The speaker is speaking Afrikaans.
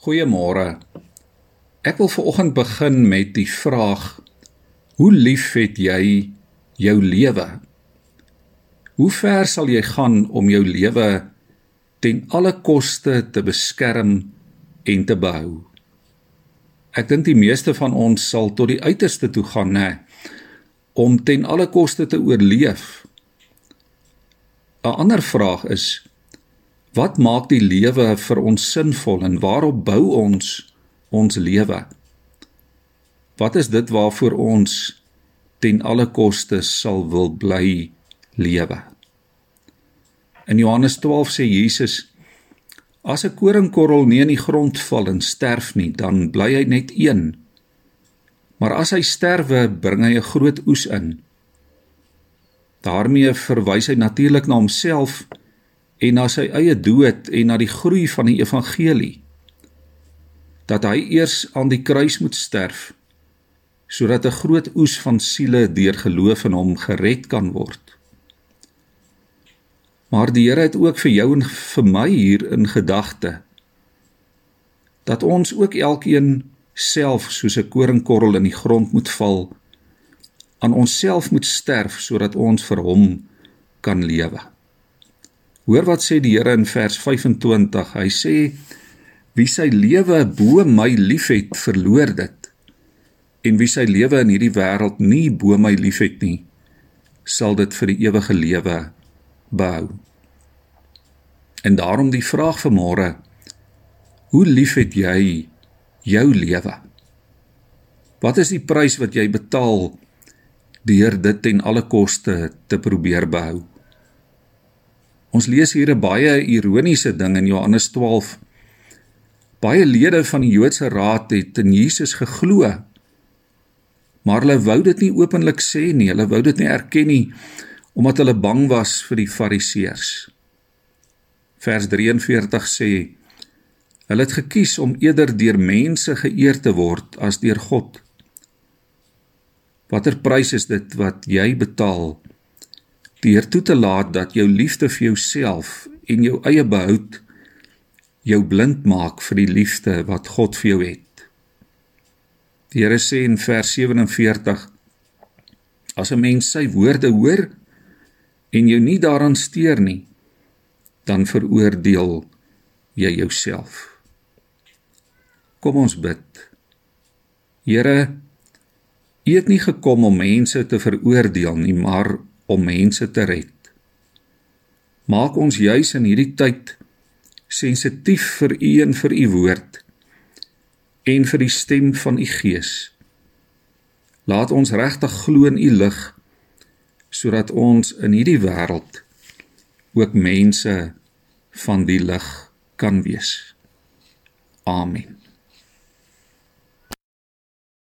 Goeiemôre. Ek wil veraloggend begin met die vraag: Hoe lief het jy jou lewe? Hoe ver sal jy gaan om jou lewe ten alle koste te beskerm en te behou? Ek dink die meeste van ons sal tot die uiterste toe gaan, nê, om ten alle koste te oorleef. 'n Ander vraag is: Wat maak die lewe vir ons sinvol en waarop bou ons ons lewe? Wat is dit waarvoor ons ten alle koste sal wil bly lewe? In Johannes 12 sê Jesus: As 'n koringkorrel nie in die grond val en sterf nie, dan bly hy net een. Maar as hy sterwe, bring hy 'n groot oes in. daarmee verwys hy natuurlik na homself en na sy eie dood en na die groei van die evangelie dat hy eers aan die kruis moet sterf sodat 'n groot oes van siele deur geloof in hom gered kan word. Maar die Here het ook vir jou en vir my hier in gedagte dat ons ook elkeen self soos 'n koringkorrel in die grond moet val aan onsself moet sterf sodat ons vir hom kan lewe Hoor wat sê die Here in vers 25. Hy sê wie sy lewe bo my liefhet, verloor dit. En wie sy lewe in hierdie wêreld nie bo my liefhet nie, sal dit vir die ewige lewe behou. En daarom die vraag vir môre: Hoe liefhet jy jou lewe? Wat is die prys wat jy betaal deur dit ten alle koste te probeer behou? Ons lees hier 'n baie ironiese ding in Johannes 12. Baie lede van die Joodse raad het in Jesus geglo. Maar hulle wou dit nie openlik sê nie. Hulle wou dit nie erken nie omdat hulle bang was vir die Fariseërs. Vers 43 sê: Hulle het gekies om eerder deur mense geëer te word as deur God. Watter prys is dit wat jy betaal deur toe te laat dat jou liefde vir jouself en jou eie behoud jou blind maak vir die liefde wat God vir jou het. Die Here sê in vers 47: As 'n mens sy woorde hoor en jou nie daaraan steur nie, dan veroordeel jy jouself. Kom ons bid. Here, U het nie gekom om mense te veroordeel nie, maar om mense te red. Maak ons juis in hierdie tyd sensitief vir U en vir U woord en vir die stem van U Gees. Laat ons regtig glo in U lig sodat ons in hierdie wêreld ook mense van die lig kan wees. Amen.